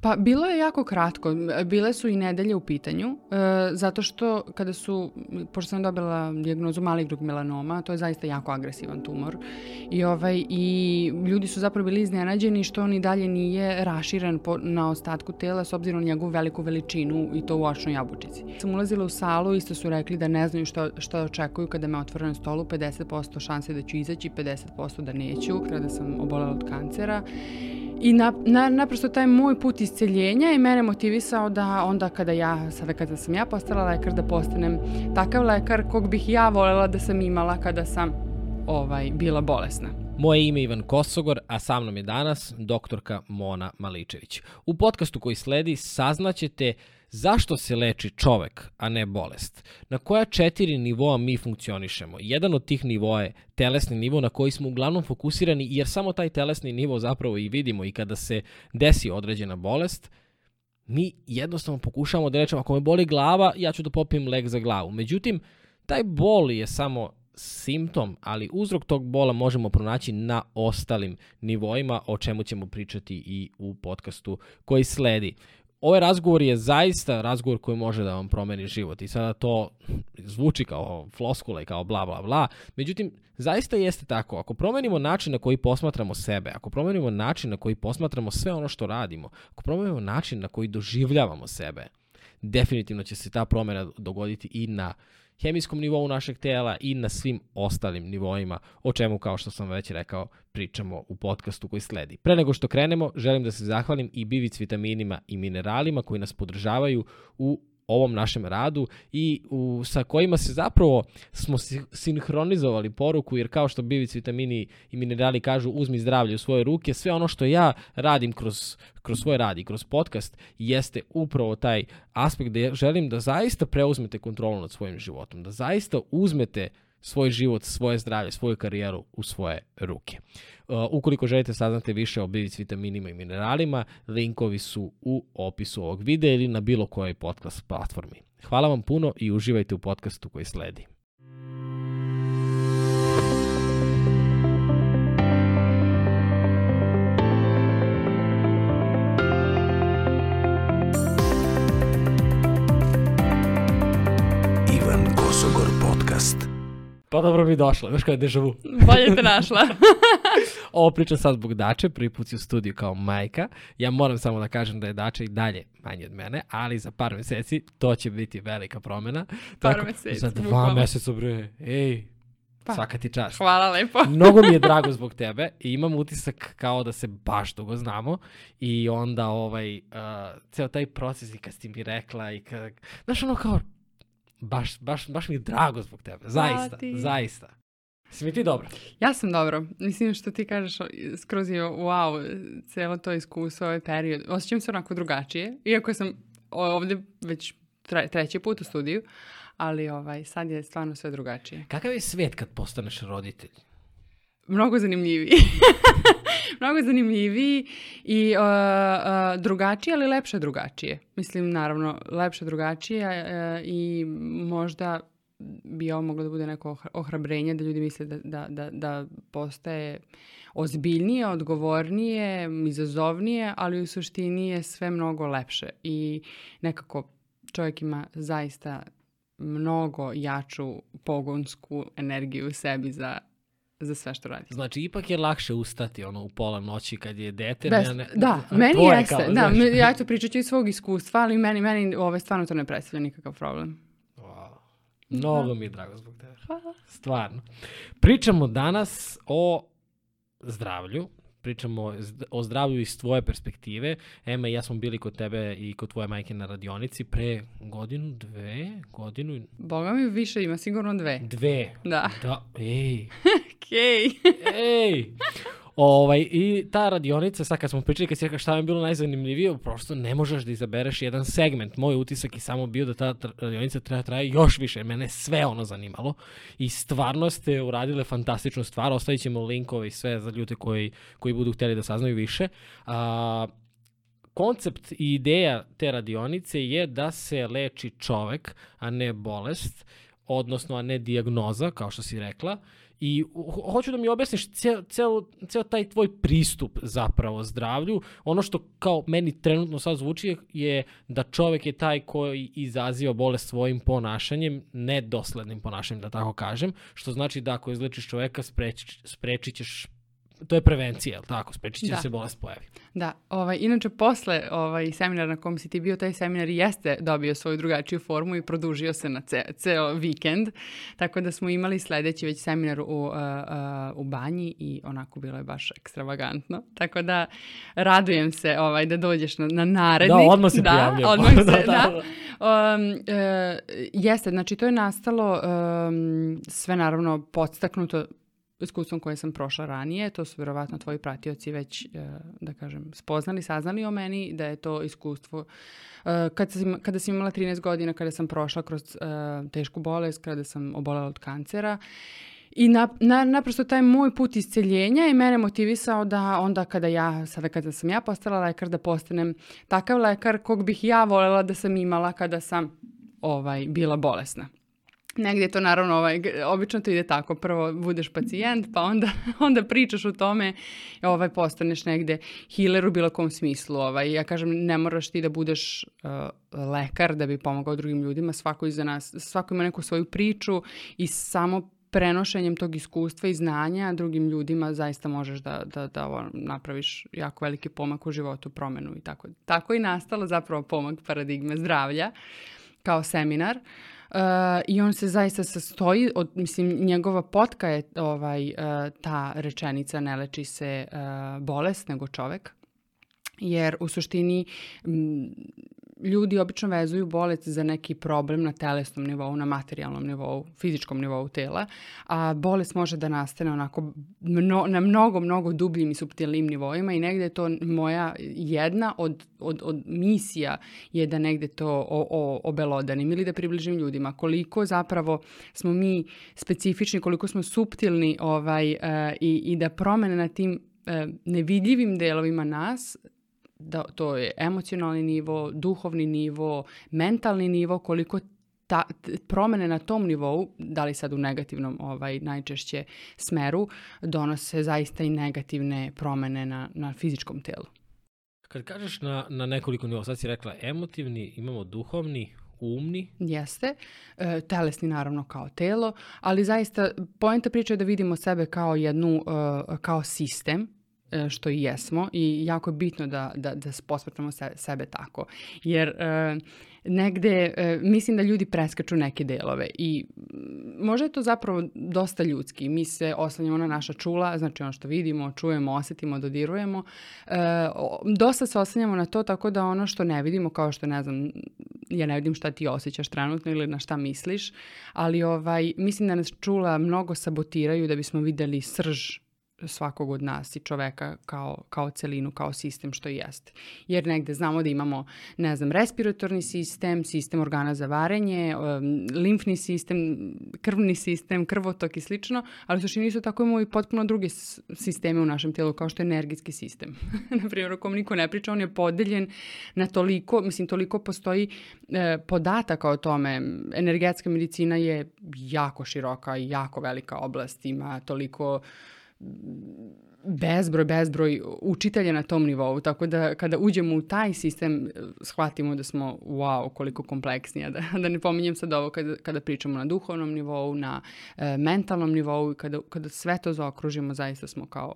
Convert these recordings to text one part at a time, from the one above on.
Pa bilo je jako kratko. Bile su i nedelje u pitanju, e, zato što kada su, pošto sam dobila dijagnozu malignog melanoma, to je zaista jako agresivan tumor, i, ovaj, i ljudi su zapravo bili iznenađeni što on i dalje nije raširen po, na ostatku tela s obzirom na njegovu veliku veličinu i to u očnoj jabučici. Sam ulazila u salu, isto su rekli da ne znaju šta, šta očekuju kada me otvore na stolu, 50% šanse da ću izaći, 50% da neću, kada sam obolela od kancera I na, na, naprosto taj moj put isceljenja je mene motivisao da onda kada ja, sada kada sam ja postala lekar, da postanem takav lekar kog bih ja volela da sam imala kada sam ovaj, bila bolesna. Moje ime je Ivan Kosogor, a sa mnom je danas doktorka Mona Maličević. U podcastu koji sledi saznaćete ćete Zašto se leči čovek, a ne bolest? Na koja četiri nivoa mi funkcionišemo? Jedan od tih nivoa je telesni nivo na koji smo uglavnom fokusirani, jer samo taj telesni nivo zapravo i vidimo i kada se desi određena bolest, mi jednostavno pokušavamo da rečemo ako me boli glava, ja ću da popijem lek za glavu. Međutim, taj bol je samo simptom, ali uzrok tog bola možemo pronaći na ostalim nivoima, o čemu ćemo pričati i u podcastu koji sledi ovaj razgovor je zaista razgovor koji može da vam promeni život i sada to zvuči kao floskula i kao bla bla bla, međutim zaista jeste tako, ako promenimo način na koji posmatramo sebe, ako promenimo način na koji posmatramo sve ono što radimo, ako promenimo način na koji doživljavamo sebe, definitivno će se ta promena dogoditi i na hemijskom nivou našeg tela i na svim ostalim nivoima, o čemu, kao što sam već rekao, pričamo u podcastu koji sledi. Pre nego što krenemo, želim da se zahvalim i Bivic vitaminima i mineralima koji nas podržavaju u ovom našem radu i u, sa kojima se zapravo smo si, sinhronizovali poruku, jer kao što bivici, vitamini i minerali kažu uzmi zdravlje u svoje ruke, sve ono što ja radim kroz, kroz svoj rad i kroz podcast jeste upravo taj aspekt gde želim da zaista preuzmete kontrolu nad svojim životom, da zaista uzmete uh, svoj život, svoje zdravlje, svoju karijeru u svoje ruke. Uh, ukoliko želite saznati više o bivic vitaminima i mineralima, linkovi su u opisu ovog videa ili na bilo kojoj podcast platformi. Hvala vam puno i uživajte u podcastu koji sledi. Pa dobro mi došla, veš kao je deja vu. Bolje te našla. Ovo pričam sad zbog Dače, prvi put si u studiju kao majka. Ja moram samo da kažem da je Dače i dalje manje od mene, ali za par meseci to će biti velika promena. Par Tako, meseci. Za dva meseca, bre. Ej, pa. Svaka ti čast. Hvala lepo. Mnogo mi je drago zbog tebe i imam utisak kao da se baš dugo znamo i onda ovaj, uh, ceo taj proces i kad si mi rekla i kad, znaš ono kao baš, baš, baš mi je drago zbog tebe. Zaista, ti. zaista. Si mi ti dobro? Ja sam dobro. Mislim što ti kažeš, skroz je wow, cijelo to iskustvo, ovaj period. Osećam se onako drugačije, iako sam ovde već treći put u studiju, ali ovaj, sad je stvarno sve drugačije. Kakav je svet kad postaneš roditelj? Mnogo zanimljiviji. mnogo zanimljiviji i uh, uh, drugačije, ali lepše drugačije. Mislim, naravno, lepše drugačije uh, i možda bi ovo moglo da bude neko ohrabrenje da ljudi misle da, da, da, da postaje ozbiljnije, odgovornije, izazovnije, ali u suštini je sve mnogo lepše i nekako čovjek ima zaista mnogo jaču pogonsku energiju u sebi za za sve što radi. Znači, ipak je lakše ustati ono, u pola noći kad je dete. Best, ne, da, ne, meni jeste. Kao, da, znaš. ja ću pričat ću iz svog iskustva, ali meni, meni ove, stvarno to ne predstavlja nikakav problem. Wow. Mnogo da. mi je drago zbog tebe. Hvala. Stvarno. Pričamo danas o zdravlju, pričamo o zdravlju iz tvoje perspektive. Ema i ja smo bili kod tebe i kod tvoje majke na radionici pre godinu, dve, godinu. Boga mi više, ima sigurno dve. Dve. Da. Da, ej. Okej. ej. Ovaj, I ta radionica, sad kad smo pričali, kad si rekao šta je bilo najzanimljivije, prosto ne možeš da izabereš jedan segment. Moj utisak je samo bio da ta radionica treba traje još više. Mene sve ono zanimalo i stvarno ste uradile fantastičnu stvar. Ostavit ćemo linkove i sve za ljude koji, koji budu hteli da saznaju više. A, koncept i ideja te radionice je da se leči čovek, a ne bolest, odnosno a ne dijagnoza, kao što si rekla. Uh, I hoću da mi objasniš ceo, ceo, ceo taj tvoj pristup zapravo zdravlju. Ono što kao meni trenutno sad zvuči je da čovek je taj koji izaziva bolest svojim ponašanjem, nedoslednim ponašanjem da tako kažem, što znači da ako izlečiš čoveka spreči, spreči ćeš to je prevencija, je tako? Sprečit će da. se bolest pojavi. Da, ovaj, inače posle ovaj, seminara na kom si ti bio, taj seminar jeste dobio svoju drugačiju formu i produžio se na ce, ceo vikend, tako da smo imali sledeći već seminar u, uh, uh, u banji i onako bilo je baš ekstravagantno, tako da radujem se ovaj, da dođeš na, na narednik. Da, odmah se da, prijavljamo. Odmah se, da, da, da. Um, e, jeste, znači to je nastalo um, sve naravno podstaknuto iskustvom koje sam prošla ranije, to su vjerovatno tvoji pratioci već, e, da kažem, spoznali, saznali o meni, da je to iskustvo. E, kad sam, kada sam imala 13 godina, kada sam prošla kroz e, tešku bolest, kada sam obolela od kancera, i na, na, naprosto taj moj put isceljenja je mene motivisao da onda kada ja, sada kada sam ja postala lekar, da postanem takav lekar kog bih ja volela da sam imala kada sam ovaj, bila bolesna. Negdje je to naravno, ovaj, obično to ide tako, prvo budeš pacijent, pa onda, onda pričaš o tome, ovaj, postaneš negdje healer u bilo kom smislu. Ovaj. Ja kažem, ne moraš ti da budeš uh, lekar da bi pomogao drugim ljudima, svako iza nas, svako ima neku svoju priču i samo prenošenjem tog iskustva i znanja drugim ljudima zaista možeš da, da, da ovo napraviš jako veliki pomak u životu, promenu i tako. Tako i nastala zapravo pomak paradigme zdravlja kao seminar. Uh, I on se zaista sastoji, od, mislim, njegova potka je ovaj, uh, ta rečenica ne leči se uh, bolest nego čovek jer u suštini m, ljudi obično vezuju bolest za neki problem na telesnom nivou, na materijalnom nivou, fizičkom nivou tela, a bolest može da nastane onako mno, na mnogo, mnogo dubljim i subtilnim nivoima i negde je to moja jedna od, od, od misija je da negde to o, o, obelodanim ili da približim ljudima koliko zapravo smo mi specifični, koliko smo subtilni ovaj, e, i, i da promene na tim e, nevidljivim delovima nas da, to je emocionalni nivo, duhovni nivo, mentalni nivo, koliko ta, promene na tom nivou, da li sad u negativnom ovaj, najčešće smeru, donose zaista i negativne promene na, na fizičkom telu. Kad kažeš na, na nekoliko nivoa, sad si rekla emotivni, imamo duhovni, umni. Jeste, e, telesni naravno kao telo, ali zaista poenta priče je da vidimo sebe kao jednu, e, kao sistem, E, što i jesmo i jako je bitno da, da, da posmatramo se, sebe tako. Jer e, negde e, mislim da ljudi preskaču neke delove i možda je to zapravo dosta ljudski. Mi se oslanjamo na naša čula, znači ono što vidimo, čujemo, osetimo, dodirujemo. E, dosta se oslanjamo na to tako da ono što ne vidimo, kao što ne znam, ja ne vidim šta ti osjećaš trenutno ili na šta misliš, ali ovaj, mislim da nas čula mnogo sabotiraju da bismo videli srž svakog od nas i čoveka kao, kao celinu, kao sistem što jeste. Jer negde znamo da imamo, ne znam, respiratorni sistem, sistem organa za varenje, limfni sistem, krvni sistem, krvotok i slično, ali u suštini isto tako imamo i potpuno druge sisteme u našem telu, kao što je energetski sistem. Naprimjer, o kom niko ne priča, on je podeljen na toliko, mislim, toliko postoji e, podataka o tome. Energetska medicina je jako široka i jako velika oblast, ima toliko bezbroj, bezbroj učitelja na tom nivou, tako da kada uđemo u taj sistem eh, shvatimo da smo wow, koliko kompleksnija, da, da ne pominjem sad ovo kada, kada pričamo na duhovnom nivou, na e, mentalnom nivou, kada, kada sve to zaokružimo zaista smo kao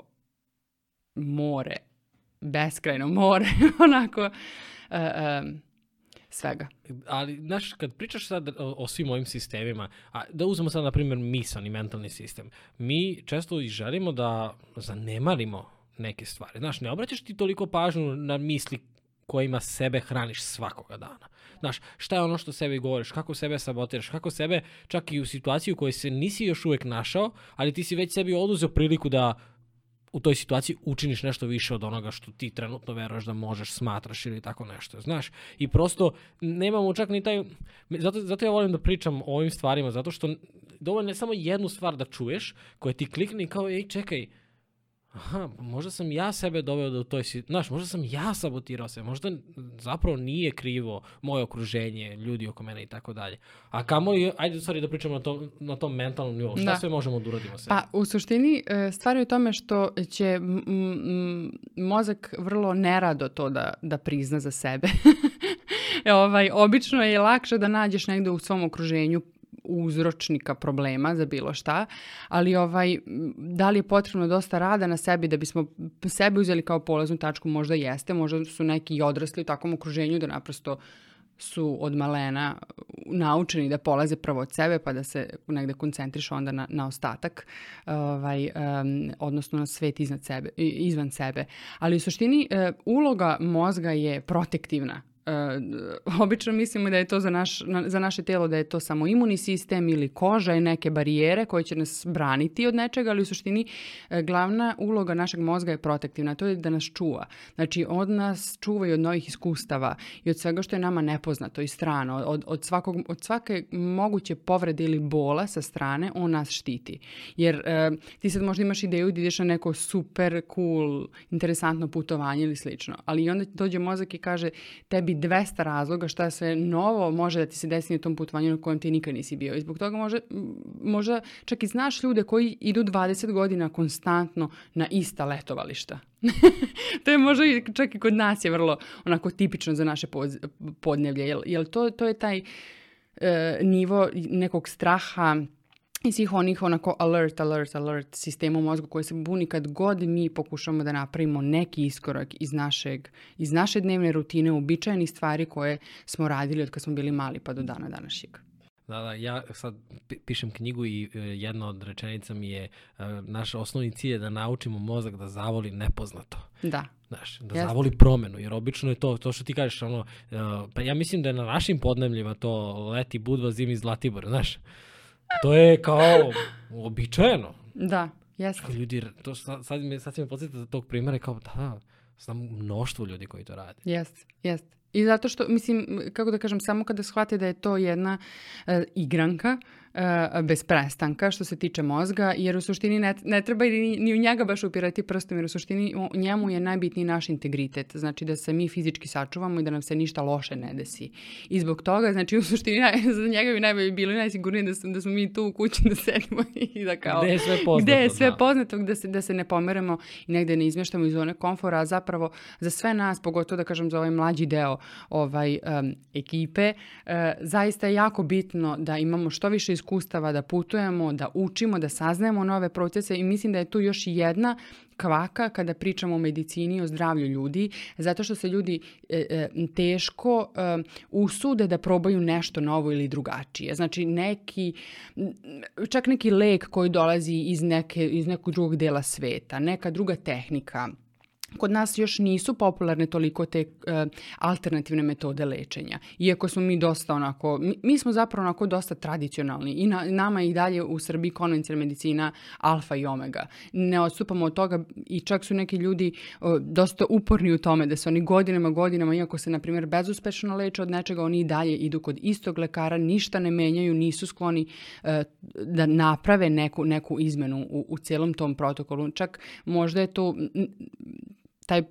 more, beskrajno more, onako... E, e, svega. Ali, znaš, kad pričaš sad o, o svim ovim sistemima, a da uzmemo sad, na primjer, misan i mentalni sistem, mi često i želimo da zanemarimo neke stvari. Znaš, ne obraćaš ti toliko pažnju na misli kojima sebe hraniš svakoga dana. Znaš, šta je ono što sebi govoriš, kako sebe sabotiraš, kako sebe čak i u situaciju u kojoj se nisi još uvek našao, ali ti si već sebi oduzeo priliku da u toj situaciji učiniš nešto više od onoga što ti trenutno veruješ da možeš, smatraš ili tako nešto, znaš. I prosto nemamo čak ni taj, zato, zato ja volim da pričam o ovim stvarima, zato što dovoljno je samo jednu stvar da čuješ koja ti klikne i kao, ej čekaj, uh, aha, možda sam ja sebe doveo do toj situacije, znaš, možda sam ja sabotirao se, možda zapravo nije krivo moje okruženje, ljudi oko mene i tako dalje. A kamo, ajde stvari da pričamo na tom, na tom mentalnom nivou, šta da. sve možemo da uradimo se? Pa, u suštini, e, stvar je u tome što će mozak vrlo nerado to da, da prizna za sebe. E, ovaj, obično je lakše da nađeš negde u svom okruženju uzročnika problema za bilo šta, ali ovaj, da li je potrebno dosta rada na sebi da bismo sebe uzeli kao polaznu tačku, možda jeste, možda su neki odrasli u takvom okruženju da naprosto su od malena naučeni da polaze prvo od sebe pa da se negde koncentriš onda na, na ostatak, ovaj, um, odnosno na svet iznad sebe, izvan sebe. Ali u suštini eh, uloga mozga je protektivna E, obično mislimo da je to za, naš, za naše telo da je to samo imunni sistem ili koža i neke barijere koje će nas braniti od nečega, ali u suštini e, glavna uloga našeg mozga je protektivna, to je da nas čuva. Znači od nas čuva i od novih iskustava i od svega što je nama nepoznato i strano, od, od, svakog, od svake moguće povrede ili bola sa strane on nas štiti. Jer e, ti sad možda imaš ideju da ideš na neko super cool, interesantno putovanje ili slično, ali onda dođe mozak i kaže tebi bi 200 razloga šta se novo može da ti se desi na tom putovanju na kojem ti nikad nisi bio. I zbog toga može, možda čak i znaš ljude koji idu 20 godina konstantno na ista letovališta. to je možda čak i kod nas je vrlo onako tipično za naše podnevlje. Jer, jer to, to je taj e, nivo nekog straha, i svih onih onako alert, alert, alert sistema u mozgu koji se buni kad god mi pokušamo da napravimo neki iskorak iz, našeg, iz naše dnevne rutine, uobičajenih stvari koje smo radili od kad smo bili mali pa do dana današnjeg. Da, da, ja sad pišem knjigu i e, jedna od rečenica mi je e, naš osnovni cilj je da naučimo mozak da zavoli nepoznato. Da. Znaš, da Jasne. zavoli promenu, jer obično je to, to što ti kažeš, ono, e, pa ja mislim da je na našim podnebljima to leti budva, zimi zlatibor, znaš. To je kao običajeno. Da, jeste. Ljudi, to sad, sad, me, sad se me podsjetite za tog primjera kao da, znam mnoštvo ljudi koji to rade. Jeste, jeste. I zato što, mislim, kako da kažem, samo kada shvate da je to jedna e, igranka, uh, E, bez prestanka što se tiče mozga, jer u suštini ne, ne treba ni, ni u njega baš upirati prstom, jer u suštini u njemu je najbitniji naš integritet, znači da se mi fizički sačuvamo i da nam se ništa loše ne desi. I zbog toga, znači u suštini naj, za njega bi najbolje bilo najsigurnije da, sam, da smo mi tu u kući da sedimo i da kao... Gde je sve poznato. Gde je sve da. poznato, da se, da se ne pomeramo i negde ne izmeštamo iz zone komfora, a zapravo za sve nas, pogotovo da kažem za ovaj mlađi deo ovaj, um, ekipe, uh, zaista je jako bitno da imamo što više iskustava, da putujemo, da učimo, da saznajemo nove procese i mislim da je tu još jedna kvaka kada pričamo o medicini i o zdravlju ljudi, zato što se ljudi e, e, teško e, usude da probaju nešto novo ili drugačije. Znači neki, čak neki lek koji dolazi iz, neke, iz nekog drugog dela sveta, neka druga tehnika, kod nas još nisu popularne toliko te e, alternativne metode lečenja. Iako smo mi dosta onako, mi, mi smo zapravo onako dosta tradicionalni i na, nama i dalje u Srbiji konvencionalna medicina alfa i omega. Ne odstupamo od toga i čak su neki ljudi e, dosta uporni u tome da se oni godinama, godinama, iako se na primjer bezuspešno leče od nečega, oni i dalje idu kod istog lekara, ništa ne menjaju, nisu skloni e, da naprave neku, neku izmenu u, u celom tom protokolu. Čak možda je to šta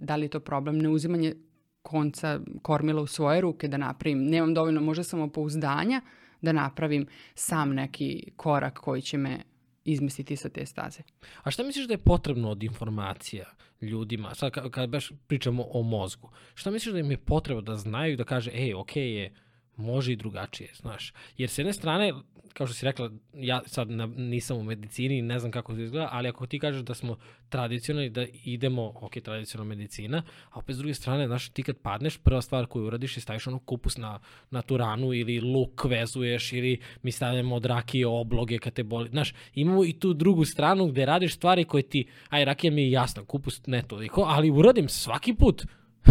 da li je to problem, neuzimanje konca kormila u svoje ruke da napravim, nemam dovoljno možda pouzdanja da napravim sam neki korak koji će me izmestiti sa te staze. A šta misliš da je potrebno od informacija ljudima, sad kad, kad baš pričamo o mozgu, šta misliš da im je potrebno da znaju da kaže, ej, okej okay je, može i drugačije, znaš. Jer s jedne strane, kao što si rekla, ja sad na, nisam u medicini, ne znam kako to izgleda, ali ako ti kažeš da smo tradicionalni, da idemo, ok, tradicionalna medicina, a opet s druge strane, znaš, ti kad padneš, prva stvar koju uradiš je staviš ono kupus na, na tu ranu ili luk vezuješ ili mi stavljamo od rakije obloge kad te boli. Znaš, imamo i tu drugu stranu gde radiš stvari koje ti, aj, rakija mi je jasna, kupus ne toliko, ali uradim svaki put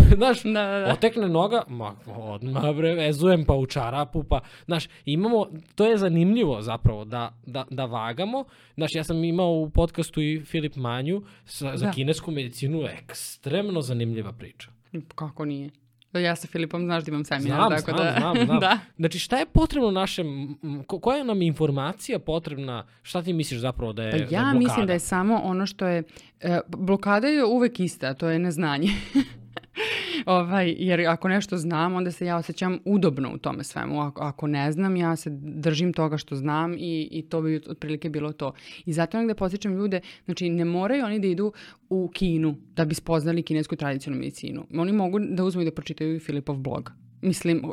znaš, da, da, da. otekne noga, ma, odmah bre, vezujem pa u čarapu, pa, znaš, imamo, to je zanimljivo zapravo da, da, da vagamo, znaš, ja sam imao u podcastu i Filip Manju, sa, da. za kinesku medicinu ekstremno zanimljiva priča. Kako nije? Da ja sa Filipom znaš da imam seminar, znam, tako znam, da... Znam, znam, da. Znači šta je potrebno našem, koja je nam informacija potrebna, šta ti misliš zapravo da je, pa ja da je blokada? Ja mislim da je samo ono što je, e, blokada je uvek ista, to je neznanje. ovaj, jer ako nešto znam, onda se ja osjećam udobno u tome svemu. Ako, ako ne znam, ja se držim toga što znam i, i to bi otprilike bilo to. I zato negde posjećam ljude, znači ne moraju oni da idu u Kinu da bi spoznali kinesku tradicionalnu medicinu. Oni mogu da uzmu i da pročitaju Filipov blog Mislim,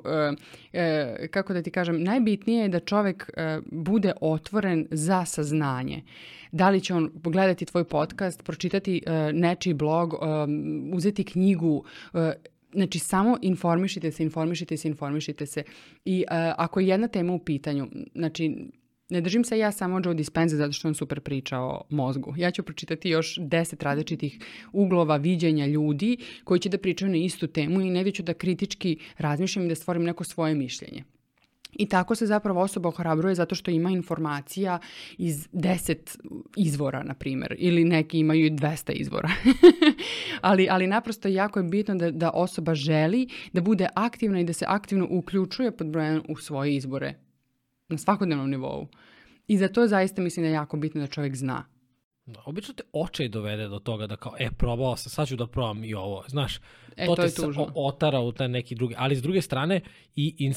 e, e, kako da ti kažem, najbitnije je da čovek e, bude otvoren za saznanje. Da li će on pogledati tvoj podcast, pročitati e, nečiji blog, uzeti knjigu, znači samo informišite se, informišite se, informišite se. I ako je jedna tema u pitanju, znači Ne držim se ja samo Joe Dispenza zato što on super priča o mozgu. Ja ću pročitati još deset različitih uglova viđenja ljudi koji će da pričaju na istu temu i ne ću da kritički razmišljam i da stvorim neko svoje mišljenje. I tako se zapravo osoba ohrabruje zato što ima informacija iz 10 izvora, na primer, ili neki imaju i 200 izvora. ali, ali naprosto jako je bitno da, da osoba želi da bude aktivna i da se aktivno uključuje pod brojem u svoje izbore na svakodnevnom nivou. I za to zaista mislim da je jako bitno da čovjek zna. Da, obično te očaj dovede do toga da kao, e, probao sam, sad ću da probam i ovo, znaš. E, to, to te tužno. otara u taj neki drugi, ali s druge strane i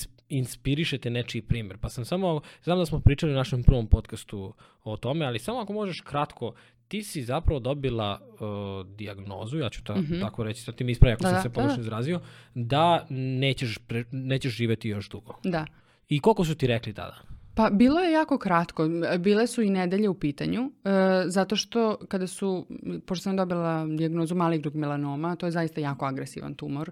ins, te nečiji primjer. Pa sam samo, znam da smo pričali u našem prvom podcastu o tome, ali samo ako možeš kratko, ti si zapravo dobila uh, e, diagnozu, ja ću ta, mm -hmm. tako reći, sad ti mi ispravi ako da, sam da, se da, pogrešno da. izrazio, da nećeš, pre, nećeš živeti još dugo. Da. I koliko su ti rekli tada? Pa bilo je jako kratko. Bile su i nedelje u pitanju, e, zato što kada su, pošto sam dobila dijagnozu malignog melanoma, to je zaista jako agresivan tumor,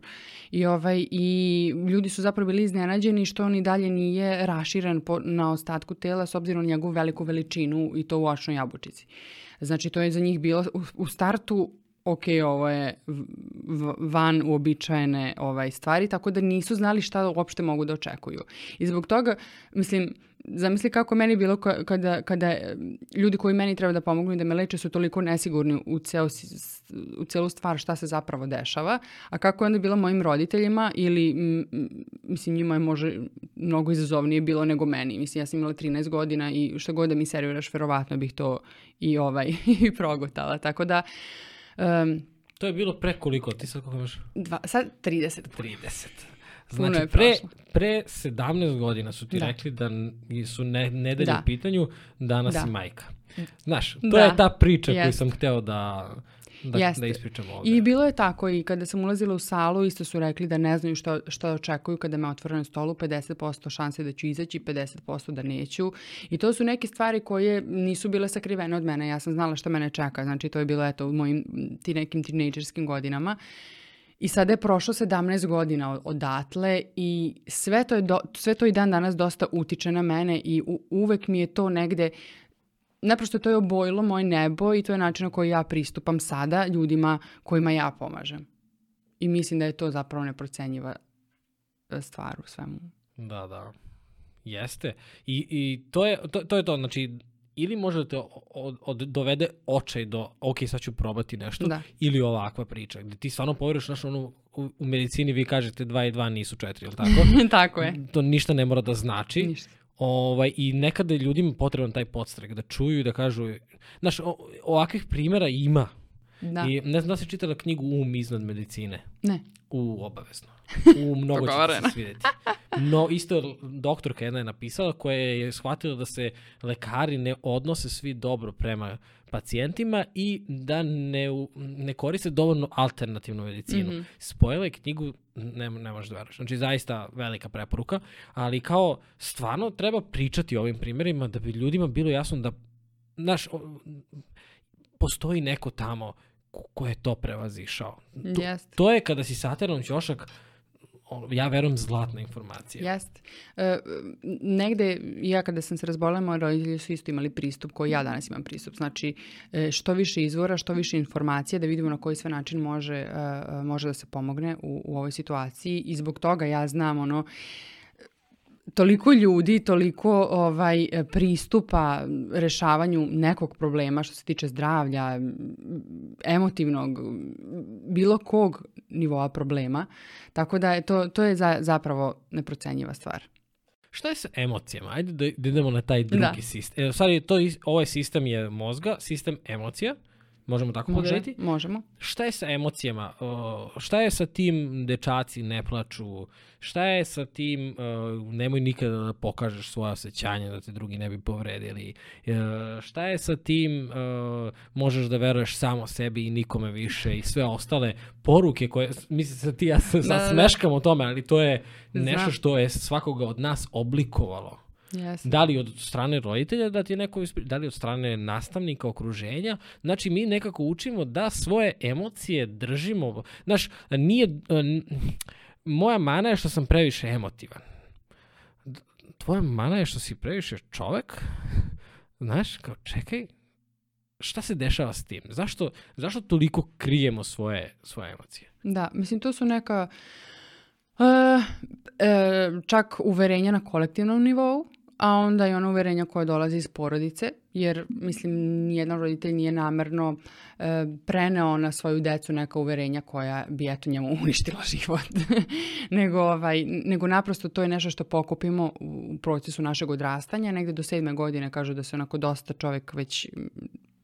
i, ovaj, i ljudi su zapravo bili iznenađeni što on i dalje nije raširan po, na ostatku tela s obzirom na njegovu veliku veličinu i to u očnoj jabučici. Znači, to je za njih bilo u, u startu ok, ovo je van uobičajene ovaj, stvari, tako da nisu znali šta uopšte mogu da očekuju. I zbog toga, mislim, zamisli kako meni bilo kada, kada eh, ljudi koji meni treba da pomognu i da me leče su toliko nesigurni u, ceo, u celu stvar šta se zapravo dešava, a kako je onda bilo mojim roditeljima ili, mislim, njima je može mnogo izazovnije bilo nego meni. Mislim, ja sam imala 13 godina i šta god da mi serviraš, verovatno bih to i, ovaj, i progutala. Tako da, Um, to je bilo pre koliko? Ti sad koliko imaš? Dva, sad 30. 30. Znači, pre, pre 17 godina su ti da. rekli da su ne, nedelje da. u pitanju, danas da. i majka. Da. Znaš, to da. je ta priča Jest. koju sam hteo da da, Jeste. da ispričamo ovde. I bilo je tako i kada sam ulazila u salu isto su rekli da ne znaju što, što očekuju kada me otvore na stolu, 50% šanse da ću izaći, 50% da neću i to su neke stvari koje nisu bile sakrivene od mene, ja sam znala šta mene čeka, znači to je bilo eto u mojim ti nekim tinejdžerskim godinama. I sada je prošlo 17 godina odatle i sve to, je do, sve to i dan danas dosta utiče na mene i u, uvek mi je to negde naprosto to je obojilo moje nebo i to je način na koji ja pristupam sada ljudima kojima ja pomažem. I mislim da je to zapravo neprocenjiva e, stvar u svemu. Da, da. Jeste. I, i to, je, to, to je to, znači, ili može da te od, od, dovede očaj do, ok, sad ću probati nešto, da. ili ovakva priča, gde ti stvarno poveriš, znaš, ono, u, u medicini vi kažete 2 i 2 nisu 4, ili tako? tako je. To ništa ne mora da znači. Ništa. Ovaj, I nekada je ljudima potreban taj podstrek, da čuju i da kažu, znaš, o, ovakvih primjera ima. Da. I ne znam da se čitala knjigu Um iznad medicine. Ne. U, obavezno. U mnogo će se svidjeti. No, isto doktorka jedna je napisala koja je shvatila da se lekari ne odnose svi dobro prema pacijentima i da ne, ne koriste dovoljno alternativnu medicinu. Mm -hmm. Spojila je knjigu ne, ne možeš da veruješ. Znači, zaista velika preporuka, ali kao stvarno treba pričati o ovim primjerima da bi ljudima bilo jasno da, znaš, postoji neko tamo ko je to prevazišao. To, yes. to je kada si sateran ćošak, ja verujem, zlatna informacija. Jeste. E, negde, ja kada sam se razbolala, moji roditelji su isto imali pristup koji ja danas imam pristup. Znači, e, što više izvora, što više informacija, da vidimo na koji sve način može, e, e, može da se pomogne u, u ovoj situaciji i zbog toga ja znam ono, toliko ljudi, toliko ovaj pristupa rešavanju nekog problema što se tiče zdravlja, emotivnog, bilo kog nivoa problema. Tako da je to, to je za, zapravo neprocenjiva stvar. Šta je sa emocijama? Ajde da, da idemo na taj drugi da. sistem. E, stvari, to, ovaj sistem je mozga, sistem emocija. Uh, Možemo tako Može, podeliti? Možemo. Šta je sa emocijama? Šta je sa tim dečaci ne plaču? Šta je sa tim e, nemoj nikada da pokažeš svoje osjećanje da te drugi ne bi povredili? E, šta je sa tim e, možeš da veruješ samo sebi i nikome više i sve ostale poruke koje, mislim sad ti ja sam, sad da, da, da. smeškam o tome, ali to je nešto što je svakoga od nas oblikovalo. Yes. Da li od strane roditelja, da ti je neko, da li od strane nastavnika, okruženja. Znači, mi nekako učimo da svoje emocije držimo. Znaš, nije... Moja mana je što sam previše emotivan. Tvoja mana je što si previše čovek. Znaš, kao čekaj, šta se dešava s tim? Zašto, zašto toliko krijemo svoje, svoje emocije? Da, mislim, to su neka... Uh, e, čak uverenja na kolektivnom nivou, a onda i ono uverenja koje dolazi iz porodice, jer mislim nijedan roditelj nije namerno e, preneo na svoju decu neka uverenja koja bi eto njemu uništila život. nego, ovaj, nego naprosto to je nešto što pokupimo u procesu našeg odrastanja, negde do sedme godine kažu da se onako dosta čovek već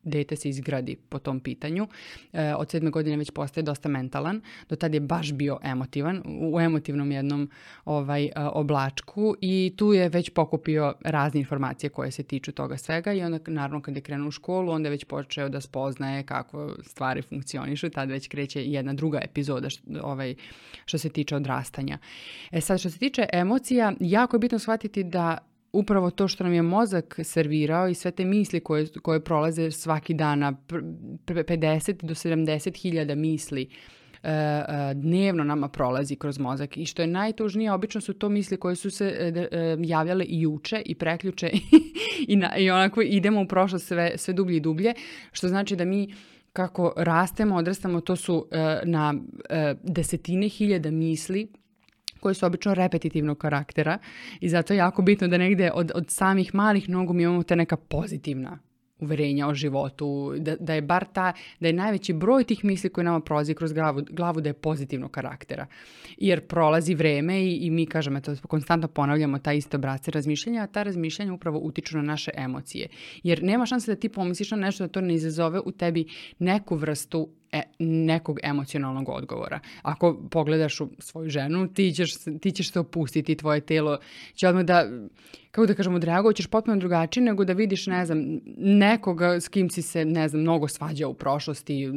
dete se izgradi po tom pitanju. E, od sedme godine već postaje dosta mentalan. Do tad je baš bio emotivan, u emotivnom jednom ovaj, e, oblačku i tu je već pokupio razne informacije koje se tiču toga svega i onda naravno kad je krenuo u školu onda je već počeo da spoznaje kako stvari funkcionišu. Tad već kreće jedna druga epizoda što, ovaj, što se tiče odrastanja. E sad što se tiče emocija, jako je bitno shvatiti da upravo to što nam je mozak servirao i sve te misli koje, koje prolaze svaki dana, 50 do 70 hiljada misli e, e, dnevno nama prolazi kroz mozak i što je najtužnije, obično su to misli koje su se e, javljale i juče i preključe i, na, i onako idemo u prošlost sve, sve dublje i dublje, što znači da mi kako rastemo, odrastamo, to su na desetine hiljada misli koji su obično repetitivnog karaktera i zato je jako bitno da negde od, od samih malih nogu mi imamo te neka pozitivna uverenja o životu, da, da je bar ta, da je najveći broj tih misli koje nama prolazi kroz glavu, glavu da je pozitivnog karaktera. Jer prolazi vreme i, i mi kažem, eto, konstantno ponavljamo ta isto brace razmišljenja, a ta razmišljanja upravo utiču na naše emocije. Jer nema šanse da ti pomisliš na nešto da to ne izazove u tebi neku vrstu e, nekog emocionalnog odgovora. Ako pogledaš u svoju ženu, ti ćeš, ti ćeš se opustiti, tvoje telo će odmah da, kako da kažemo, drago, ćeš potpuno drugačije nego da vidiš, ne znam, nekoga s kim si se, ne znam, mnogo svađao u prošlosti,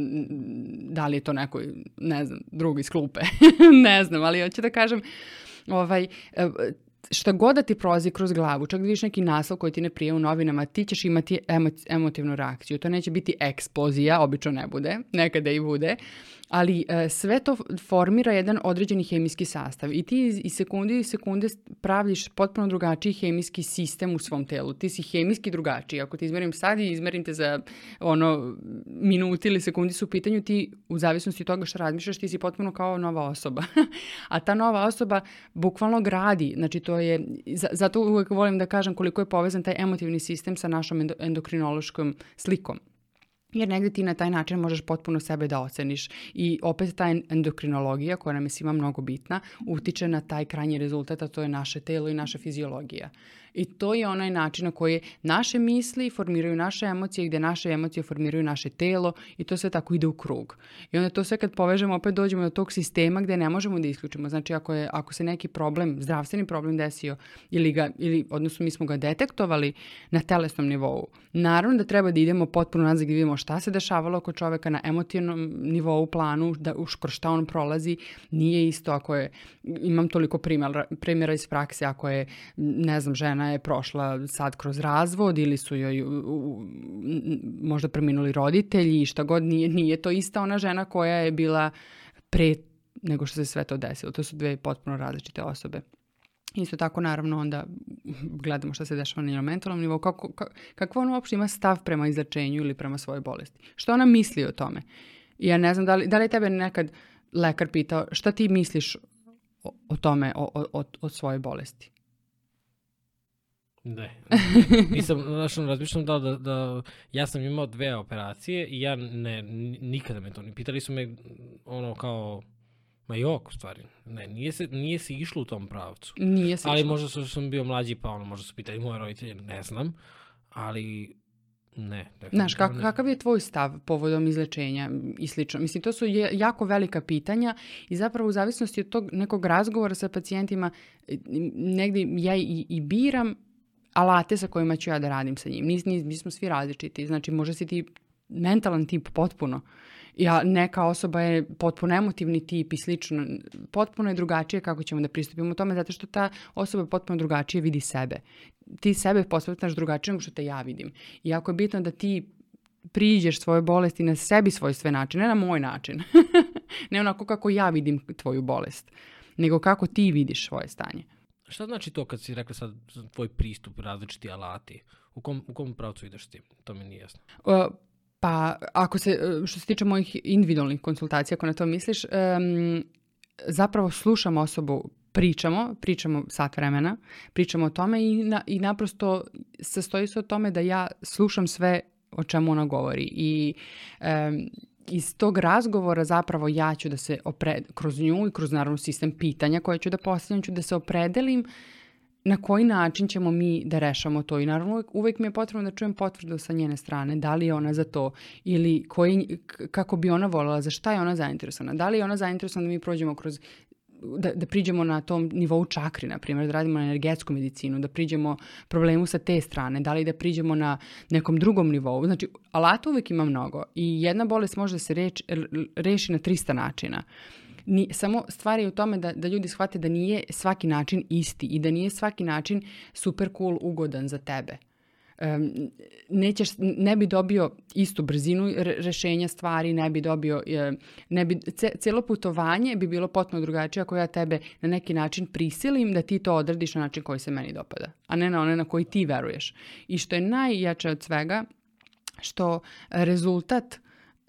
da li je to neko, ne znam, drugi iz klupe, ne znam, ali hoću da kažem, ovaj, e, šta god da ti prozi kroz glavu, čak da vidiš neki naslov koji ti ne prije u novinama, ti ćeš imati emo, emotivnu reakciju. To neće biti eksplozija, obično ne bude, nekada i bude, ali e, sve to formira jedan određeni hemijski sastav i ti iz sekunde i sekunde praviš potpuno drugačiji hemijski sistem u svom telu. Ti si hemijski drugačiji. Ako te izmerim sad i izmerim te za ono minuti ili sekundi su u pitanju, ti u zavisnosti od toga što razmišljaš, ti si potpuno kao nova osoba. A ta nova osoba bukvalno gradi. Znači to je, zato uvek volim da kažem koliko je povezan taj emotivni sistem sa našom endokrinološkom slikom jer negde ti na taj način možeš potpuno sebe da oceniš i opet ta endokrinologija koja nam je svima mnogo bitna utiče na taj krajnji rezultat, a to je naše telo i naša fiziologija. I to je onaj način na koji naše misli formiraju naše emocije, gde naše emocije formiraju naše telo i to sve tako ide u krug. I onda to sve kad povežemo, opet dođemo do tog sistema gde ne možemo da isključimo. Znači, ako, je, ako se neki problem, zdravstveni problem desio ili, ga, ili odnosno mi smo ga detektovali na telesnom nivou, naravno da treba da idemo potpuno nazad da vidimo šta se dešavalo oko čoveka na emotivnom nivou, planu, da u kroz šta on prolazi, nije isto ako je, imam toliko primjera, primjera iz prakse, ako je, ne znam, žena ona je prošla sad kroz razvod ili su joj u, u, možda preminuli roditelji i šta god, nije, nije to ista ona žena koja je bila pre nego što se sve to desilo. To su dve potpuno različite osobe. Isto tako, naravno, onda gledamo šta se dešava na njenom mentalnom nivou, kako, kako, kako ona uopšte ima stav prema izlečenju ili prema svojoj bolesti. Što ona misli o tome? Ja ne znam, da li, da li tebe nekad lekar pitao šta ti misliš o, o tome, o, o, o svojoj bolesti? Ne. Da. Nisam, znaš, razmišljam da, da, da, ja sam imao dve operacije i ja ne, nikada me to ne, pitali su me ono kao, ma jok u stvari, ne, nije se, nije se išlo u tom pravcu. Nije se Ali išlo. možda su, sam bio mlađi pa ono, možda su pitali moje roditelje, ne znam, ali ne. Znaš, kak, kakav je tvoj stav povodom izlečenja i slično? Mislim, to su je, jako velika pitanja i zapravo u zavisnosti od tog nekog razgovora sa pacijentima e, negdje ja i, i biram alate sa kojima ću ja da radim sa njim. Nis, nis, mi smo svi različiti, znači može si ti mentalan tip potpuno. Ja, neka osoba je potpuno emotivni tip i slično. Potpuno je drugačije kako ćemo da pristupimo tome, zato što ta osoba potpuno drugačije vidi sebe. Ti sebe posvetaš drugačije nego što te ja vidim. I jako je bitno da ti priđeš svoje bolesti na sebi svoj sve način, ne na moj način. ne onako kako ja vidim tvoju bolest, nego kako ti vidiš svoje stanje šta znači to kad si rekla sad tvoj pristup, različiti alati? U kom, u kom pravcu ideš s tim? To mi nije jasno. Uh, pa, ako se, što se tiče mojih individualnih konsultacija, ako na to misliš, um, zapravo slušam osobu pričamo, pričamo sat vremena, pričamo o tome i, na, i naprosto sastoji se o tome da ja slušam sve o čemu ona govori i um, iz tog razgovora zapravo ja ću da se opred, kroz nju i kroz naravno sistem pitanja koje ću da postavljam, ću da se opredelim na koji način ćemo mi da rešamo to i naravno uvek, uvek mi je potrebno da čujem potvrdu sa njene strane, da li je ona za to ili koji, kako bi ona volala, za šta je ona zainteresovana, da li je ona zainteresovana da mi prođemo kroz da, da priđemo na tom nivou čakri, na primjer, da radimo na energetsku medicinu, da priđemo problemu sa te strane, da li da priđemo na nekom drugom nivou. Znači, alata uvek ima mnogo i jedna bolest može da se reč, reši na 300 načina. Ni, samo stvar je u tome da, da ljudi shvate da nije svaki način isti i da nije svaki način super cool ugodan za tebe nećeš, ne bi dobio istu brzinu rešenja stvari, ne bi dobio, ne bi, celo putovanje bi bilo potpuno drugačije ako ja tebe na neki način prisilim da ti to odradiš na način koji se meni dopada, a ne na onaj na koji ti veruješ. I što je najjače od svega, što rezultat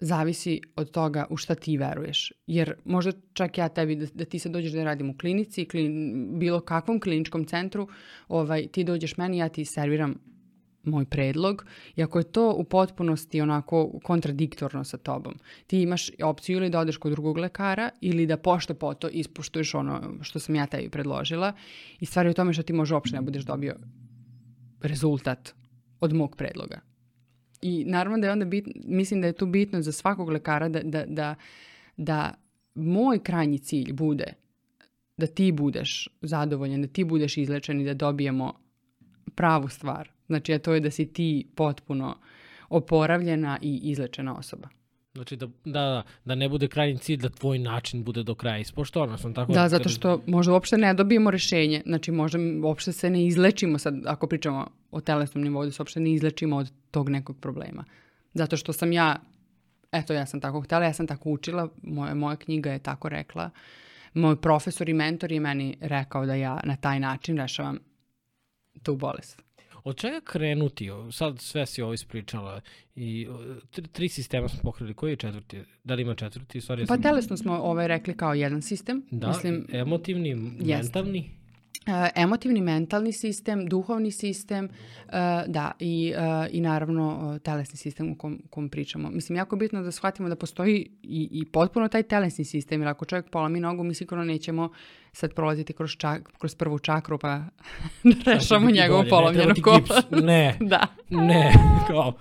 zavisi od toga u šta ti veruješ. Jer možda čak ja tebi, da, da ti sad dođeš da radim u klinici, klin, bilo kakvom kliničkom centru, ovaj, ti dođeš meni, ja ti serviram moj predlog i ako je to u potpunosti onako kontradiktorno sa tobom, ti imaš opciju ili da odeš kod drugog lekara ili da pošte poto ispuštuješ ono što sam ja tebi predložila i stvar je u tome što ti možda uopšte ne budeš dobio rezultat od mog predloga. I naravno da je onda bitno, mislim da je tu bitno za svakog lekara da, da, da, da moj krajnji cilj bude da ti budeš zadovoljan, da ti budeš izlečen i da dobijemo pravu stvar Znači, a to je da si ti potpuno oporavljena i izlečena osoba. Znači da, da, da, da ne bude krajnji cilj da tvoj način bude do kraja ispoštovan. Sam tako da, zato što možda uopšte ne dobijemo rešenje. Znači možda uopšte se ne izlečimo sad, ako pričamo o telesnom nivou, da se uopšte ne izlečimo od tog nekog problema. Zato što sam ja, eto ja sam tako htela, ja sam tako učila, moja, moja knjiga je tako rekla. Moj profesor i mentor je meni rekao da ja na taj način rešavam tu bolest. Od čega krenuti? Sad sve si ovo ispričala i tri, tri sistema smo pokrili. Koji je četvrti? Da li ima četvrti? Sorry, pa sam... telesno smo ovaj rekli kao jedan sistem. Da, Mislim, emotivni, jeste. mentalni. E, emotivni, mentalni sistem, duhovni sistem, e, da, i, e, i naravno telesni sistem o kom, kom pričamo. Mislim, jako je bitno da shvatimo da postoji i, i potpuno taj telesni sistem, jer ako čovjek polomi nogu, mi sigurno nećemo sad prolaziti kroz, čak, kroz prvu čakru pa da rešamo njegovu polomljenu kolu. Ne, da. ne, kao,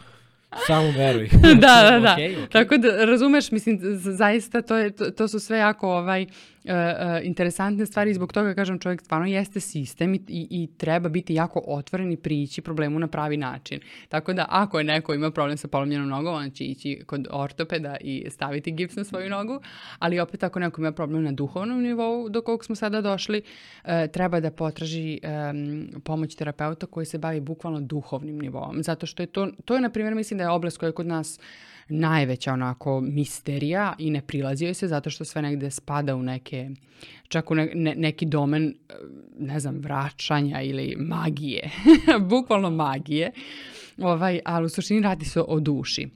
Samo veruj. da, da, da. Okay, okay. Tako da, razumeš, mislim, zaista to, je, to, to su sve jako ovaj, uh, uh, interesantne stvari i zbog toga kažem čovjek stvarno jeste sistem i, i, i treba biti jako otvoren i prići problemu na pravi način. Tako da ako je neko ima problem sa polomljenom nogom, on će ići kod ortopeda i staviti gips na svoju nogu, ali opet ako neko ima problem na duhovnom nivou do kog smo sada došli, uh, treba da potraži um, pomoć terapeuta koji se bavi bukvalno duhovnim nivom. Zato što je to, to je na primjer mislim da je oblast koja je kod nas najveća onako misterija i ne prilazio joj se zato što sve negde spada u neke, čak u ne, ne, neki domen, ne znam, vraćanja ili magije, bukvalno magije, ovaj, ali u suštini radi se o duši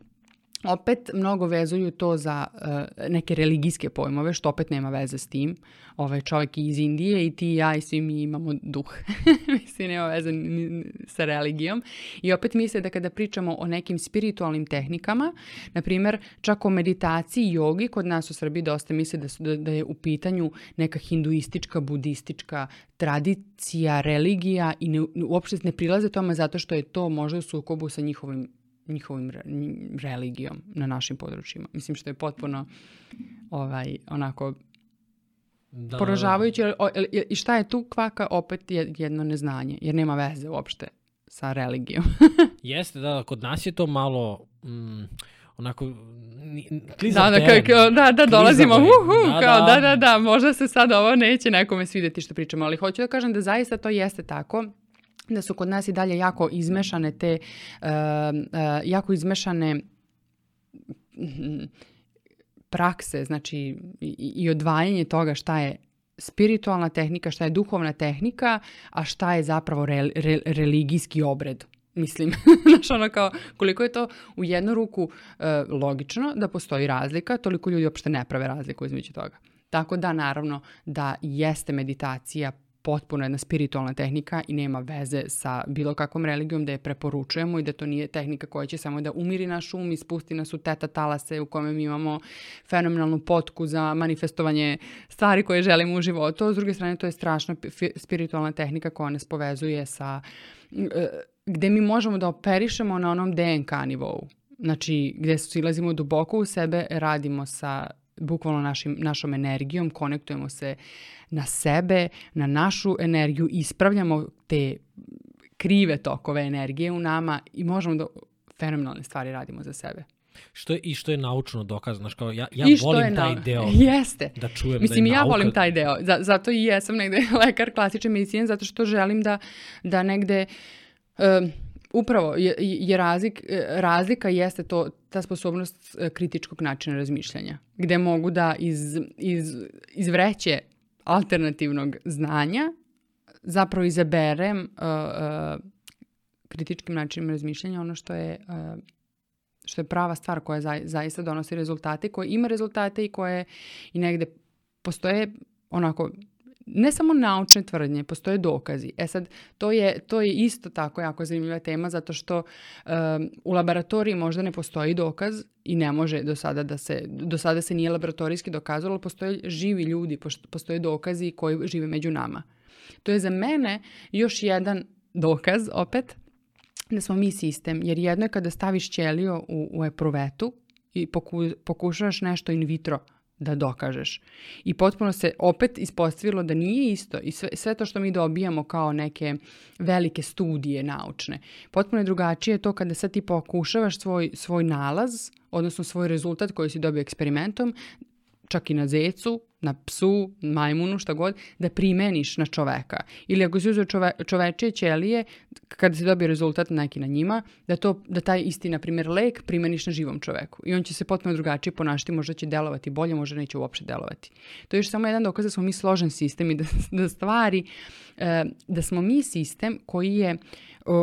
opet mnogo vezuju to za uh, neke religijske pojmove, što opet nema veze s tim. Ovaj čovjek iz Indije i ti i ja i svi mi imamo duh. Mislim, nema veze ni sa religijom. I opet misle da kada pričamo o nekim spiritualnim tehnikama, na primjer, čak o meditaciji jogi, kod nas u Srbiji dosta misle da, su, da, da je u pitanju neka hinduistička, budistička tradicija, religija i ne, uopšte ne prilaze tome zato što je to možda u sukobu sa njihovim njihovim religijom na našim područjima. Mislim što je potpuno ovaj, onako da, poražavajuće. I šta je tu kvaka? Opet jedno neznanje, jer nema veze uopšte sa religijom. Jeste, da, da, kod nas je to malo... Mm, onako klizav da, da, teren. da, da, dolazimo, uhu, uh, da, kao, da. da, da, da, možda se sad ovo neće nekome svideti što pričamo, ali hoću da kažem da zaista to jeste tako da su kod nas i dalje jako izmešane te, eh, eh, jako izmešane mm, prakse, znači i odvajanje toga šta je spiritualna tehnika, šta je duhovna tehnika, a šta je zapravo re, re, religijski obred. Mislim, znaš ono kao koliko je to u jednu ruku e, logično da postoji razlika, toliko ljudi uopšte ne prave razliku između toga. Tako da naravno da jeste meditacija potpuno jedna spiritualna tehnika i nema veze sa bilo kakvom religijom da je preporučujemo i da to nije tehnika koja će samo da umiri naš um i spusti nas u teta talase u kome mi imamo fenomenalnu potku za manifestovanje stvari koje želimo u životu. S druge strane, to je strašna spiritualna tehnika koja nas povezuje sa e, gde mi možemo da operišemo na onom DNK nivou. Znači, gde silazimo duboko u sebe, radimo sa bukvalno našim, našom energijom, konektujemo se na sebe, na našu energiju, ispravljamo te krive tokove energije u nama i možemo da fenomenalne stvari radimo za sebe. Što je, I što je naučno dokazano, znaš, kao ja, ja volim taj deo. Jeste. Da čujem Mislim, da je ja nauka... volim taj deo. Za, zato i jesam negde lekar klasične medicine, zato što želim da, da negde... Um, Upravo, je, je razlik, e, razlika jeste to, ta sposobnost e, kritičkog načina razmišljanja, gde mogu da iz, iz, iz vreće alternativnog znanja zapravo izaberem uh, uh, kritičkim načinom razmišljanja ono što je uh, što je prava stvar koja za, zaista donosi rezultate, koja ima rezultate i koje i negde postoje onako ne samo naučne tvrdnje, postoje dokazi. E sad, to je, to je isto tako jako zanimljiva tema zato što um, u laboratoriji možda ne postoji dokaz i ne može do sada da se, do sada se nije laboratorijski dokazalo, postoje živi ljudi, postoje dokazi koji žive među nama. To je za mene još jedan dokaz opet da smo mi sistem, jer jedno je kada staviš ćelio u, u eprovetu i poku, pokušaš nešto in vitro da dokažeš. I potpuno se opet ispostavilo da nije isto i sve, sve to što mi dobijamo kao neke velike studije naučne. Potpuno je drugačije to kada sad ti pokušavaš svoj, svoj nalaz, odnosno svoj rezultat koji si dobio eksperimentom, čak i na zecu, na psu, majmunu, šta god, da primeniš na čoveka. Ili ako si uzeo čove, čovečije ćelije, kada se dobije rezultat neki na njima, da, to, da taj isti, na primjer, lek primeniš na živom čoveku. I on će se potpuno drugačije ponašati, možda će delovati bolje, možda neće uopšte delovati. To je još samo jedan dokaz da smo mi složen sistem i da, da stvari, e, da smo mi sistem koji je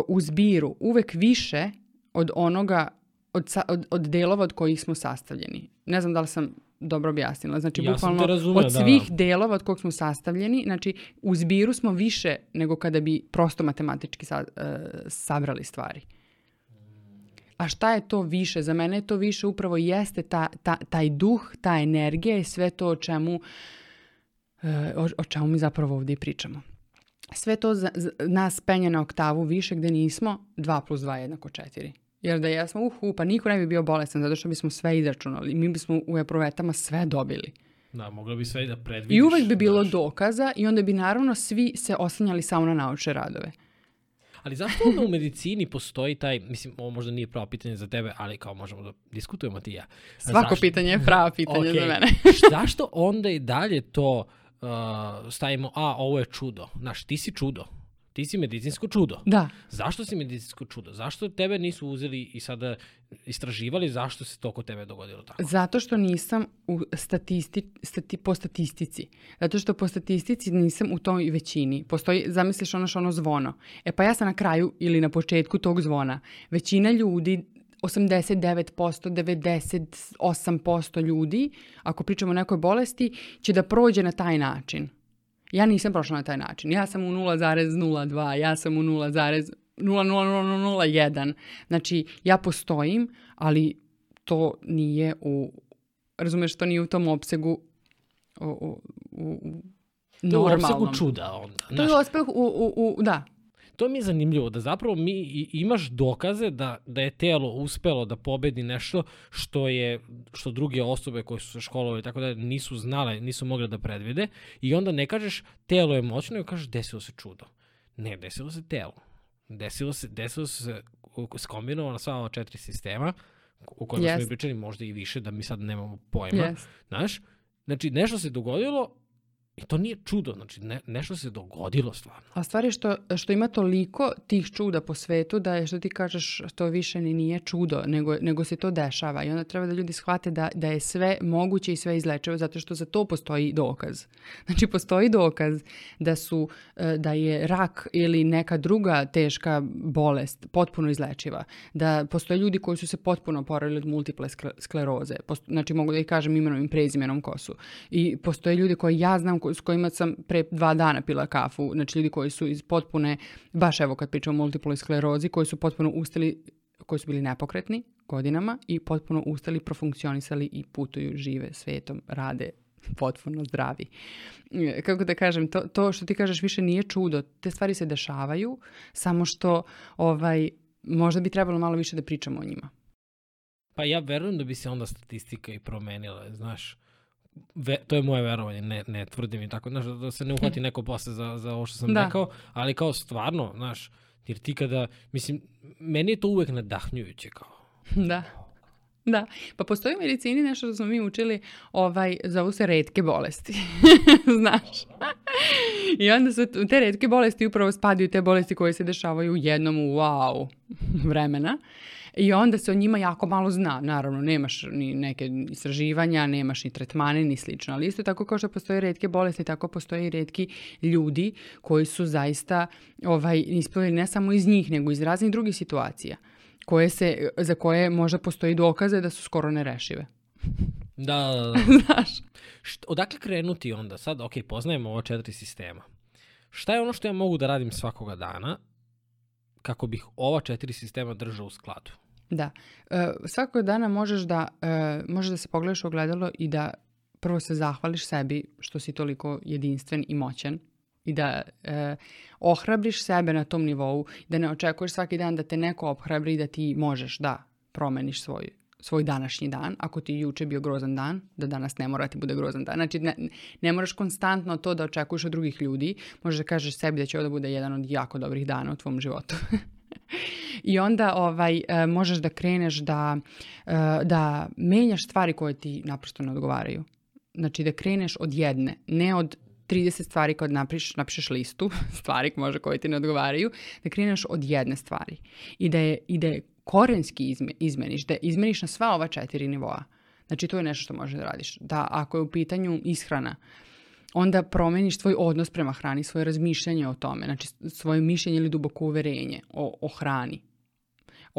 u zbiru uvek više od onoga od, od, od delova od kojih smo sastavljeni. Ne znam da li sam dobro objasnila. Znači, ja bukvalno razumio, od da. svih da. delova od kog smo sastavljeni, znači, u zbiru smo više nego kada bi prosto matematički sa, uh, sabrali stvari. A šta je to više? Za mene je to više upravo jeste ta, ta, taj duh, ta energija i sve to o čemu, uh, o, o čemu mi zapravo ovdje i pričamo. Sve to za, za nas penje na oktavu više gde nismo 2 plus 2 jednako 4. Jer da jesmo, uhu, pa niko ne bi bio bolestan, zato što bismo sve izračunali. Mi bismo u eprovetama sve dobili. Da, mogla bi sve i da predvidiš. I uvek bi bilo daš. dokaza i onda bi naravno svi se oslanjali samo na naučne radove. Ali zašto onda u medicini postoji taj, mislim, ovo možda nije pravo pitanje za tebe, ali kao možemo da diskutujemo ti ja. Svako zašto... pitanje je pravo pitanje za mene. zašto onda i dalje to uh, stavimo, a ovo je čudo. Znaš, ti si čudo ti si medicinsko čudo. Da. Zašto si medicinsko čudo? Zašto tebe nisu uzeli i sada istraživali zašto se to kod tebe dogodilo tako? Zato što nisam u statisti, stati, po statistici. Zato što po statistici nisam u toj većini. Postoji, zamisliš ono što ono zvono. E pa ja sam na kraju ili na početku tog zvona. Većina ljudi 89%, 98% ljudi, ako pričamo o nekoj bolesti, će da prođe na taj način Ja nisam prošla na taj način. Ja sam u 0,02, ja sam u 0,00001. Znači, ja postojim, ali to nije u, razumeš, to nije u tom opsegu u, u, u normalnom. To je u opsegu čuda onda. To je u, u, u, da, To mi je zanimljivo, da zapravo mi imaš dokaze da, da je telo uspelo da pobedi nešto što je što druge osobe koje su se školovali tako da nisu znale, nisu mogle da predvide i onda ne kažeš telo je moćno, nego kažeš desilo se čudo. Ne, desilo se telo. Desilo se, desilo se skombinovano sva ova četiri sistema u kojima yes. smo pričali možda i više da mi sad nemamo pojma. Yes. Znaš, znači nešto se dogodilo I to nije čudo, znači ne, nešto se dogodilo stvarno. A stvar je što, što ima toliko tih čuda po svetu da je što ti kažeš to više ni nije čudo, nego, nego se to dešava i onda treba da ljudi shvate da, da je sve moguće i sve izlečivo zato što za to postoji dokaz. Znači postoji dokaz da, su, e, da je rak ili neka druga teška bolest potpuno izlečiva, da postoje ljudi koji su se potpuno oporavili od multiple skleroze, Posto, znači mogu da ih kažem imenom i prezimenom kosu i postoje ljudi koji ja znam s kojima sam pre dva dana pila kafu, znači ljudi koji su iz potpune, baš evo kad pričamo o multiploj sklerozi, koji su potpuno ustali, koji su bili nepokretni godinama i potpuno ustali, profunkcionisali i putuju, žive svetom, rade potpuno zdravi. E, kako da kažem, to, to što ti kažeš više nije čudo, te stvari se dešavaju, samo što ovaj, možda bi trebalo malo više da pričamo o njima. Pa ja verujem da bi se onda statistika i promenila, znaš ve, to je moje verovanje, ne, ne tvrdim i tako, znaš, da, da se ne uhvati hm. neko posle za, za ovo što sam da. rekao, ali kao stvarno, znaš, jer ti kada, mislim, meni je to uvek nadahnjujuće kao. Da. Da, pa postoji u medicini nešto što smo mi učili, ovaj, zovu se redke bolesti, znaš. I onda se te redke bolesti upravo spadaju te bolesti koje se dešavaju u jednom, wow, vremena. Uh, I onda se o njima jako malo zna. Naravno, nemaš ni neke istraživanja, nemaš ni tretmane, ni slično. Ali isto tako kao što postoje redke bolesti, tako postoje i redki ljudi koji su zaista ovaj, ispravili ne samo iz njih, nego iz raznih drugih situacija koje se, za koje možda postoji dokaze da su skoro nerešive. Da, da, da, da. Znaš? Št, odakle krenuti onda? Sad, ok, poznajemo ova četiri sistema. Šta je ono što ja mogu da radim svakoga dana kako bih ova četiri sistema držao u skladu? Da. E, svakog dana možeš da, e, možeš da se pogledaš u ogledalo i da prvo se zahvališ sebi što si toliko jedinstven i moćan i da e, ohrabriš sebe na tom nivou, da ne očekuješ svaki dan da te neko ohrabri da ti možeš da promeniš svoj svoj današnji dan, ako ti juče bio grozan dan, da danas ne mora da ti bude grozan dan. Znači, ne, ne moraš konstantno to da očekuješ od drugih ljudi, možeš da kažeš sebi da će ovo da bude jedan od jako dobrih dana u tvom životu. I onda ovaj, e, možeš da kreneš da, e, da menjaš stvari koje ti naprosto ne odgovaraju. Znači da kreneš od jedne, ne od 30 stvari kad napišeš, napišeš listu stvari možda koje ti ne odgovaraju, da kreneš od jedne stvari i da je, i da je korenski izmeniš, da izmeniš na sva ova četiri nivoa. Znači to je nešto što možeš da radiš. Da ako je u pitanju ishrana, uh, onda promeniš tvoj odnos prema hrani, svoje razmišljanje o tome, znači svoje mišljenje ili duboko uverenje o, o hrani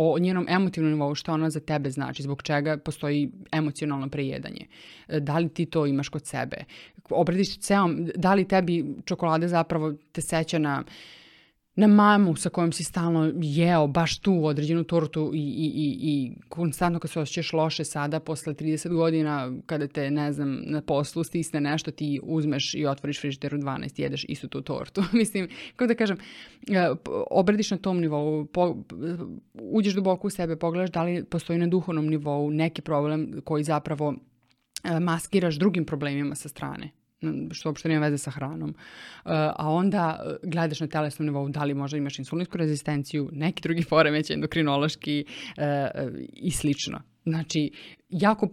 o njenom emotivnom nivou, šta ona za tebe znači, zbog čega postoji emocionalno prejedanje. E, da li ti to imaš kod sebe? Obradiš ceo, da li tebi čokolada zapravo te seća na uh, na mamu sa kojom si stalno jeo baš tu određenu tortu i, i, i, i konstantno kad se osjećaš loše sada posle 30 godina kada te, ne znam, na poslu stisne nešto ti uzmeš i otvoriš frižider u 12 i jedeš istu tu tortu. Mislim, kako da kažem, e, obradiš na tom nivou, po, uđeš duboko u sebe, pogledaš da li postoji na duhovnom nivou neki problem koji zapravo e, maskiraš drugim problemima sa strane što uopšte nema veze sa hranom. E, a onda e, gledaš na telesnom nivou da li možda imaš insulinsku rezistenciju, neki drugi poremeć, endokrinološki e, i slično. Znači, jako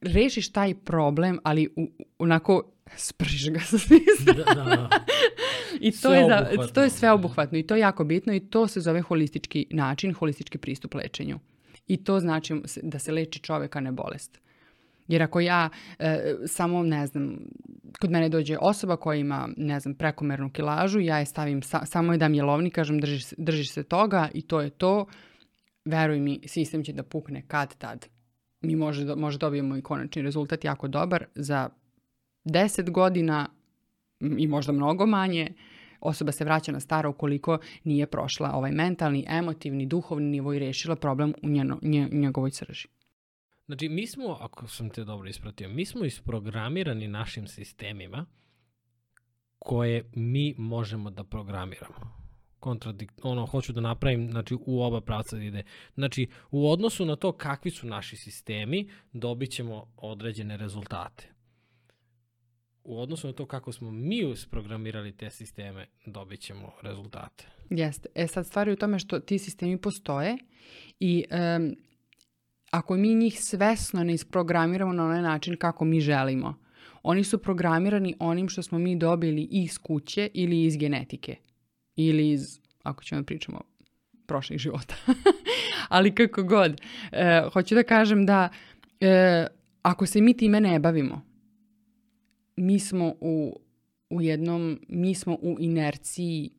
rešiš taj problem, ali u, onako spržiš ga sa svih strana. Da, da. da. I to je, za, to je sve obuhvatno i to je jako bitno i to se zove holistički način, holistički pristup lečenju. I to znači da se leči čovek, a ne bolest. Jer ako ja e, samo, ne znam, kod mene dođe osoba koja ima, ne znam, prekomernu kilažu, ja je stavim, sa, samo je dam jelovnik, kažem držiš, držiš se toga i to je to, veruj mi, sistem će da pukne kad tad. Mi možda, može da, da dobijemo i konačni rezultat jako dobar za 10 godina i možda mnogo manje, osoba se vraća na staro ukoliko nije prošla ovaj mentalni, emotivni, duhovni nivo i rešila problem u njeno, nje, njegovoj srži. Znači, mi smo, ako sam te dobro ispratio, mi smo isprogramirani našim sistemima koje mi možemo da programiramo. Kontradikt, ono, hoću da napravim, znači, u oba pravca da ide. Znači, u odnosu na to kakvi su naši sistemi, dobit ćemo određene rezultate. U odnosu na to kako smo mi isprogramirali te sisteme, dobit ćemo rezultate. Jeste. E sad, stvar je u tome što ti sistemi postoje i um, ako mi njih svesno ne isprogramiramo na onaj način kako mi želimo, oni su programirani onim što smo mi dobili iz kuće ili iz genetike. Ili iz, ako ćemo da pričamo, prošlih života. Ali kako god. E, hoću da kažem da e, ako se mi time ne bavimo, mi smo u, u jednom, mi smo u inerciji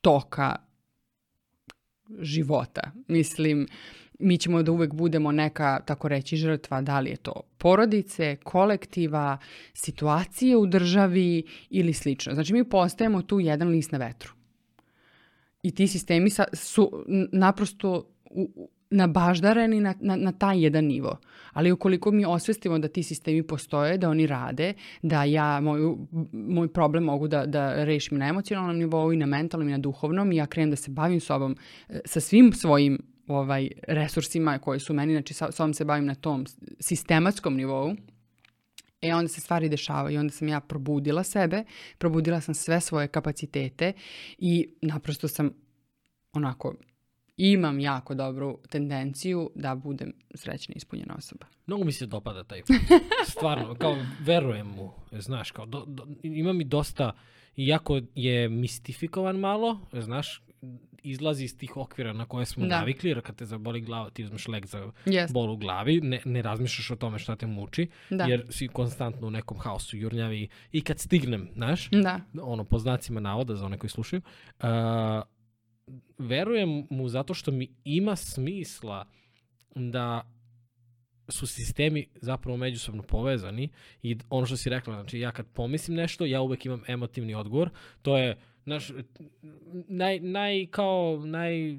toka života. Mislim, mi ćemo da uvek budemo neka, tako reći, žrtva, da li je to porodice, kolektiva, situacije u državi ili slično. Znači, mi postajemo tu jedan list na vetru. I ti sistemi su naprosto u, nabaždareni na, na, na taj jedan nivo. Ali ukoliko mi osvestimo da ti sistemi postoje, da oni rade, da ja moj, moj problem mogu da, da rešim na emocionalnom nivou i na mentalnom i na duhovnom i ja krenem da se bavim sobom e, sa svim svojim ovaj, resursima koji su meni, znači sa, sobom se bavim na tom sistematskom nivou, E onda se stvari dešavaju i onda sam ja probudila sebe, probudila sam sve svoje kapacitete i naprosto sam onako imam jako dobru tendenciju da budem srećna i ispunjena osoba. Mnogo mi se dopada taj put. Stvarno, kao verujem mu, znaš, kao do, do, ima mi dosta, iako je mistifikovan malo, znaš, izlazi iz tih okvira na koje smo da. navikli, jer kad te zaboli glava ti uzmeš lek za yes. bol u glavi, ne, ne razmišljaš o tome šta te muči, da. jer si konstantno u nekom haosu, jurnjavi i kad stignem, znaš, da. ono, po znacima navoda za one koji slušaju, uh, verujem mu zato što mi ima smisla da su sistemi zapravo međusobno povezani i ono što si rekla, znači ja kad pomislim nešto, ja uvek imam emotivni odgovor, to je naš, naj, naj kao, naj,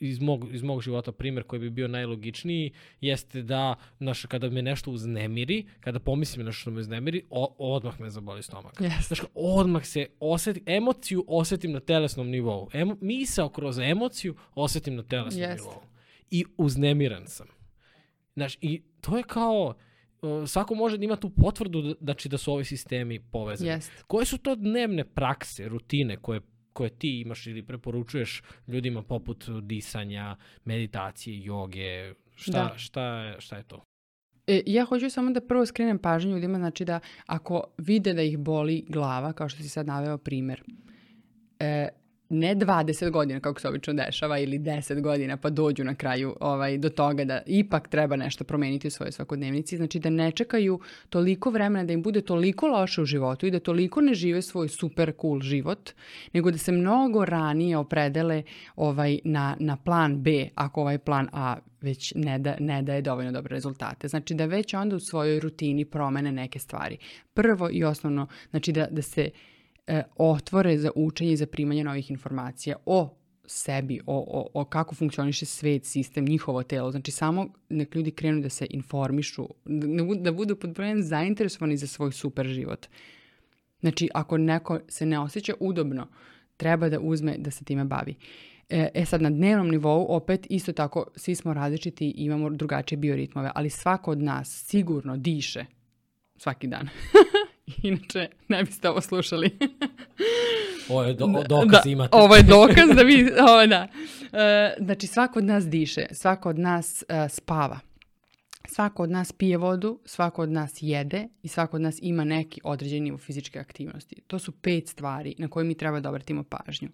iz mog, iz mog života primer koji bi bio najlogičniji jeste da naš, kada me nešto uznemiri, kada pomislim na što me uznemiri, o, odmah me zaboli stomak. Yes. Znaš, odmah se osetim, emociju osetim na telesnom nivou. Emo, misao kroz emociju osetim na telesnom yes. nivou. I uznemiran sam. Znaš, i to je kao, svako može da ima tu potvrdu da, da, da su ovi sistemi povezani. Yes. Koje su to dnevne prakse, rutine koje koje ti imaš ili preporučuješ ljudima poput disanja, meditacije, joge, šta, da. šta, šta je to? E, ja hoću samo da prvo skrenem pažnju ljudima, znači da ako vide da ih boli glava, kao što si sad naveo primer, e, ne 20 godina kako se obično dešava ili 10 godina pa dođu na kraju ovaj, do toga da ipak treba nešto promeniti u svojoj svakodnevnici, znači da ne čekaju toliko vremena da im bude toliko loše u životu i da toliko ne žive svoj super cool život, nego da se mnogo ranije opredele ovaj, na, na plan B ako ovaj plan A već ne, da, ne daje dovoljno dobre rezultate. Znači da već onda u svojoj rutini promene neke stvari. Prvo i osnovno, znači da, da se e, otvore za učenje i za primanje novih informacija o sebi, o, o, o kako funkcioniše svet, sistem, njihovo telo. Znači samo nek ljudi krenu da se informišu, da, da budu pod zainteresovani za svoj super život. Znači ako neko se ne osjeća udobno, treba da uzme da se time bavi. E, e sad na dnevnom nivou opet isto tako svi smo različiti i imamo drugačije bioritmove, ali svako od nas sigurno diše svaki dan. Inače, ne biste ovo slušali. ovo je do, da, dokaz da, imate. Ovo je dokaz da vi, ovo da. E, znači, svako od nas diše, svako od nas e, spava. Svako od nas pije vodu, svako od nas jede i svako od nas ima neki određeni nivo fizičke aktivnosti. To su pet stvari na koje mi treba da obratimo pažnju.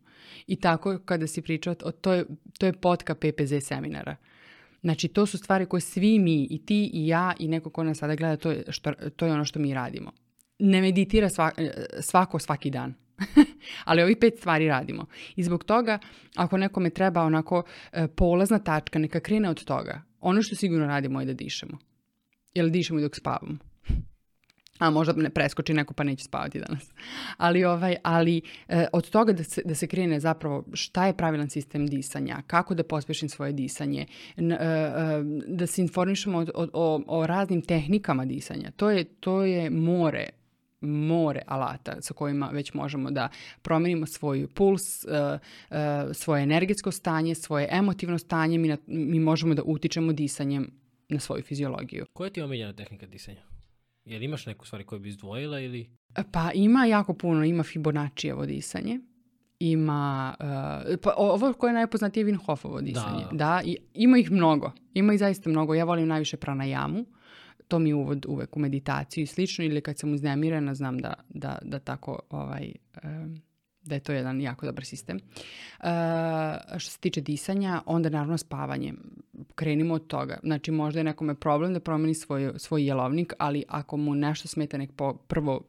I tako kada si pričao, to je, to je potka PPZ seminara. Znači, to su stvari koje svi mi, i ti, i ja, i neko ko nas sada gleda, to je, što, to je ono što mi radimo ne meditira svako, e, svako svaki dan. Ali ovih pet stvari radimo. I zbog toga, ako nekome treba onako e, polazna tačka, neka krene od toga. Ono što sigurno radimo je da dišemo. Jel dišemo i dok spavamo. A možda ne preskoči neko pa neće spavati danas. Ali, ovaj, ali e, od toga da se, da se krene zapravo šta je pravilan sistem disanja, kako da pospešim svoje disanje, n, e, e, da se informišemo o, o, o raznim tehnikama disanja. To je, to je more more alata sa kojima već možemo da promenimo svoj puls, eh, eh, svoje energetsko stanje, svoje emotivno stanje, mi, na, mi možemo da utičemo disanjem na svoju fiziologiju. Koja ti je omiljena tehnika disanja? Jel imaš neku stvari koju bi izdvojila ili? E, pa ima jako puno, ima Fibonaccijevo disanje, ima, uh, pa ovo koje je najpoznatije je Wim Hofovo disanje. Da. da i, ima ih mnogo, ima ih zaista mnogo. Ja volim najviše pranajamu, to mi uvod uvek u meditaciju i slično ili kad sam uznemirena znam da, da, da tako ovaj, da je to jedan jako dobar sistem. Eh, što se tiče disanja, onda naravno spavanje. Krenimo od toga. Znači možda je nekome problem da promeni svoj, svoj jelovnik, ali ako mu nešto smeta nek po, prvo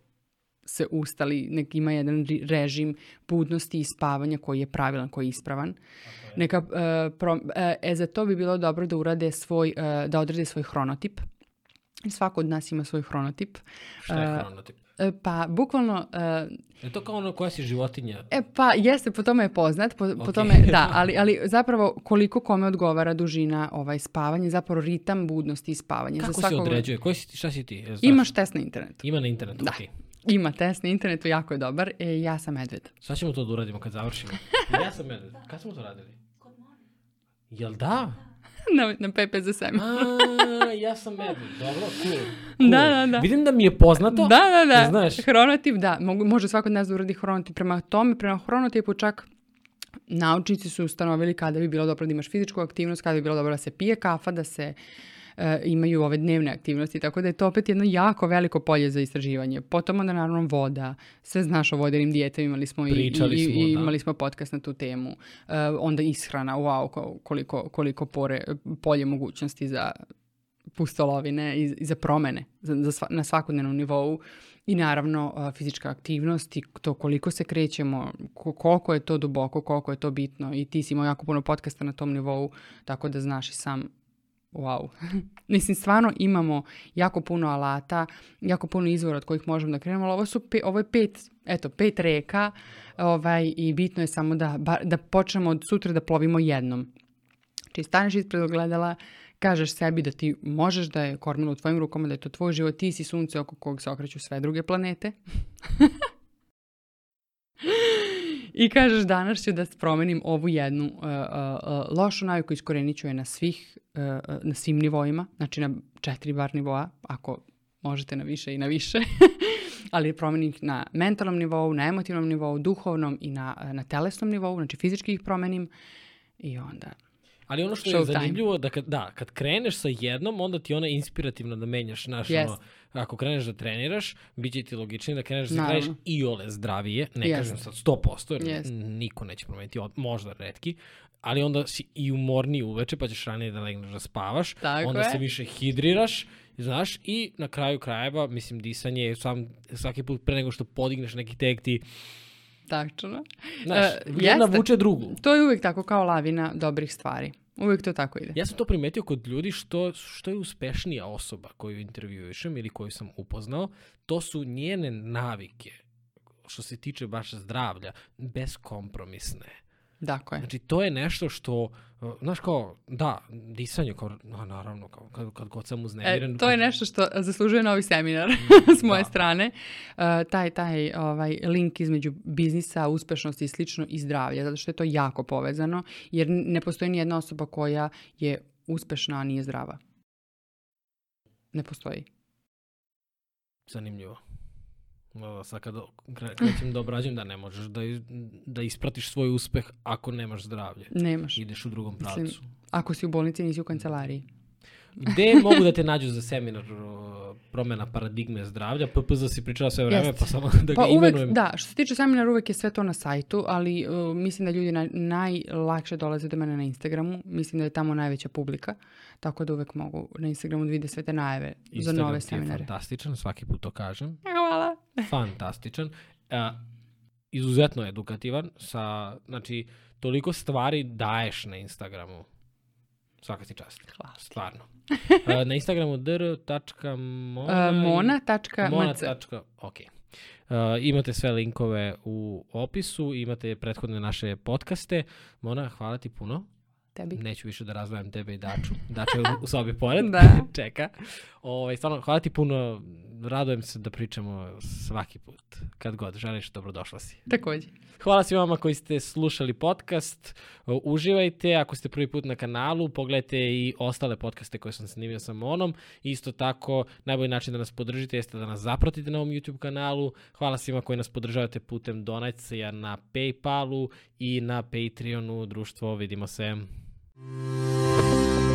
se ustali, nek ima jedan režim budnosti i spavanja koji je pravilan, koji je ispravan. Neka, e, eh, pro, e, eh, e, za to bi bilo dobro da urade svoj, e, da odrede svoj hronotip. Mm Svako od nas ima svoj hronotip. Šta je e, hronotip? E, pa, bukvalno... Uh, je to kao ono koja si životinja? E, pa, jeste, po tome je poznat, po, okay. po tome, da, ali, ali zapravo koliko kome odgovara dužina ovaj, spavanja, zapravo ritam budnosti i spavanja. Kako Za svakog... se određuje? Koji si, šta si ti? Znaš? Imaš test na internetu. Ima na internetu, da. Okay. Ima test na internetu, jako je dobar. E, ja sam medved. Šta ćemo to da uradimo kad završimo? ja sam medved. Kad smo to radili? Jel da? na, na PPZSM. A, ja sam Edu. Dobro, da, cool. cool. Da, da, da. Vidim da mi je poznato. Da, da, da. Znaš. Hronotip, da. Može svako od nas da uradi hronotip prema tome. Prema hronotipu čak naučnici su ustanovili kada bi bilo dobro da imaš fizičku aktivnost, kada bi bilo dobro da se pije kafa, da se uh, e, imaju ove dnevne aktivnosti, tako da je to opet jedno jako veliko polje za istraživanje. Potom onda naravno voda, sve znaš o vodenim dijetama, imali smo Pričali i, i, smo, i da. imali smo podcast na tu temu. E, onda ishrana, wow, koliko, koliko pore, polje mogućnosti za pustolovine i, i za promene za, za sva, na svakodnevnom nivou i naravno e, fizička aktivnost i to koliko se krećemo, koliko je to duboko, koliko je to bitno i ti si imao jako puno podcasta na tom nivou, tako da znaš i sam wow. Mislim, stvarno imamo jako puno alata, jako puno izvora od kojih možemo da krenemo, ali ovo, su pe, ovo je pet, eto, pet reka ovaj, i bitno je samo da, da počnemo od sutra da plovimo jednom. Či znači, staneš ispred ogledala, kažeš sebi da ti možeš, da je kormilo u tvojim rukama, da je to tvoj život, ti si sunce oko kog se okreću sve druge planete. i kažeš danas ću da promenim ovu jednu uh, uh, lošu naviku, iskorenit ću je na, svih, uh, na svim nivoima, znači na četiri bar nivoa, ako možete na više i na više, ali promenim ih na mentalnom nivou, na emotivnom nivou, duhovnom i na, na telesnom nivou, znači fizički ih promenim i onda Ali ono što Show je zanimljivo time. da kad, da, kad kreneš sa jednom, onda ti ona inspirativno da menjaš, znaš, yes. ono, ako kreneš da treniraš, bit će ti logičnije da kreneš da treniraš i ole zdravije, ne yes. kažem sad 100%, jer yes. niko neće promeniti, možda redki, ali onda si i umorniji uveče, pa ćeš ranije da legneš da spavaš, Tako onda je. se više hidriraš, znaš, i na kraju krajeva, mislim, disanje je sam, svaki put pre nego što podigneš neki tek ti, Tačno. Znaš, e, jedna jeste, vuče drugu. To je uvijek tako kao lavina dobrih stvari. Uvijek to tako ide. Ja sam to primetio kod ljudi što, što je uspešnija osoba koju intervjujušem ili koju sam upoznao, to su njene navike što se tiče baš zdravlja, beskompromisne Dakle. Znači, to je nešto što, uh, znaš kao, da, disanje, kao, no, naravno, kao, kad, kad god sam uznemiren. E, to je nešto što zaslužuje novi seminar da. s moje da. strane. Uh, taj, taj ovaj, link između biznisa, uspešnosti i slično i zdravlja, zato što je to jako povezano, jer ne postoji ni jedna osoba koja je uspešna, a nije zdrava. Ne postoji. Zanimljivo. Da, da, sad kada krećem da obrađujem da ne možeš da, da ispratiš svoj uspeh ako nemaš zdravlje. Nemaš. Ideš u drugom pravcu. Mislim, ako si u bolnici, nisi u kancelariji. Gde mogu da te nađu za seminar promena paradigme zdravlja? PPZ si pričala sve vreme, Jest. pa samo da pa ga pa uvek, imenujem. Da, što se tiče seminara uvek je sve to na sajtu, ali uh, mislim da ljudi na, najlakše dolaze do mene na Instagramu. Mislim da je tamo najveća publika, tako da uvek mogu na Instagramu da vide sve te najave Instagram za nove seminare. Instagram je fantastičan, svaki put to kažem. Hvala fantastičan. A, izuzetno edukativan, sa, znači, toliko stvari daješ na Instagramu. Svaka ti čast. Hvala. Stvarno. na Instagramu dr.mona... Mona.mc. Ok. Uh, imate sve linkove u opisu, imate prethodne naše podcaste. Mona, hvala ti puno tebi. Neću više da razvajam tebe i Daču. Dača u, sobi pored, da. čeka. Ovo, ovaj, stvarno, hvala ti puno, radojem se da pričamo svaki put. Kad god želiš, dobrodošla si. Takođe. Hvala svima vama koji ste slušali podcast. Uživajte, ako ste prvi put na kanalu, pogledajte i ostale podcaste koje sam snimio sa Monom. Isto tako, najbolji način da nas podržite jeste da nas zapratite na ovom YouTube kanalu. Hvala svima koji nas podržavate putem donacija na Paypalu i na Patreonu društvo Vidimo se. Música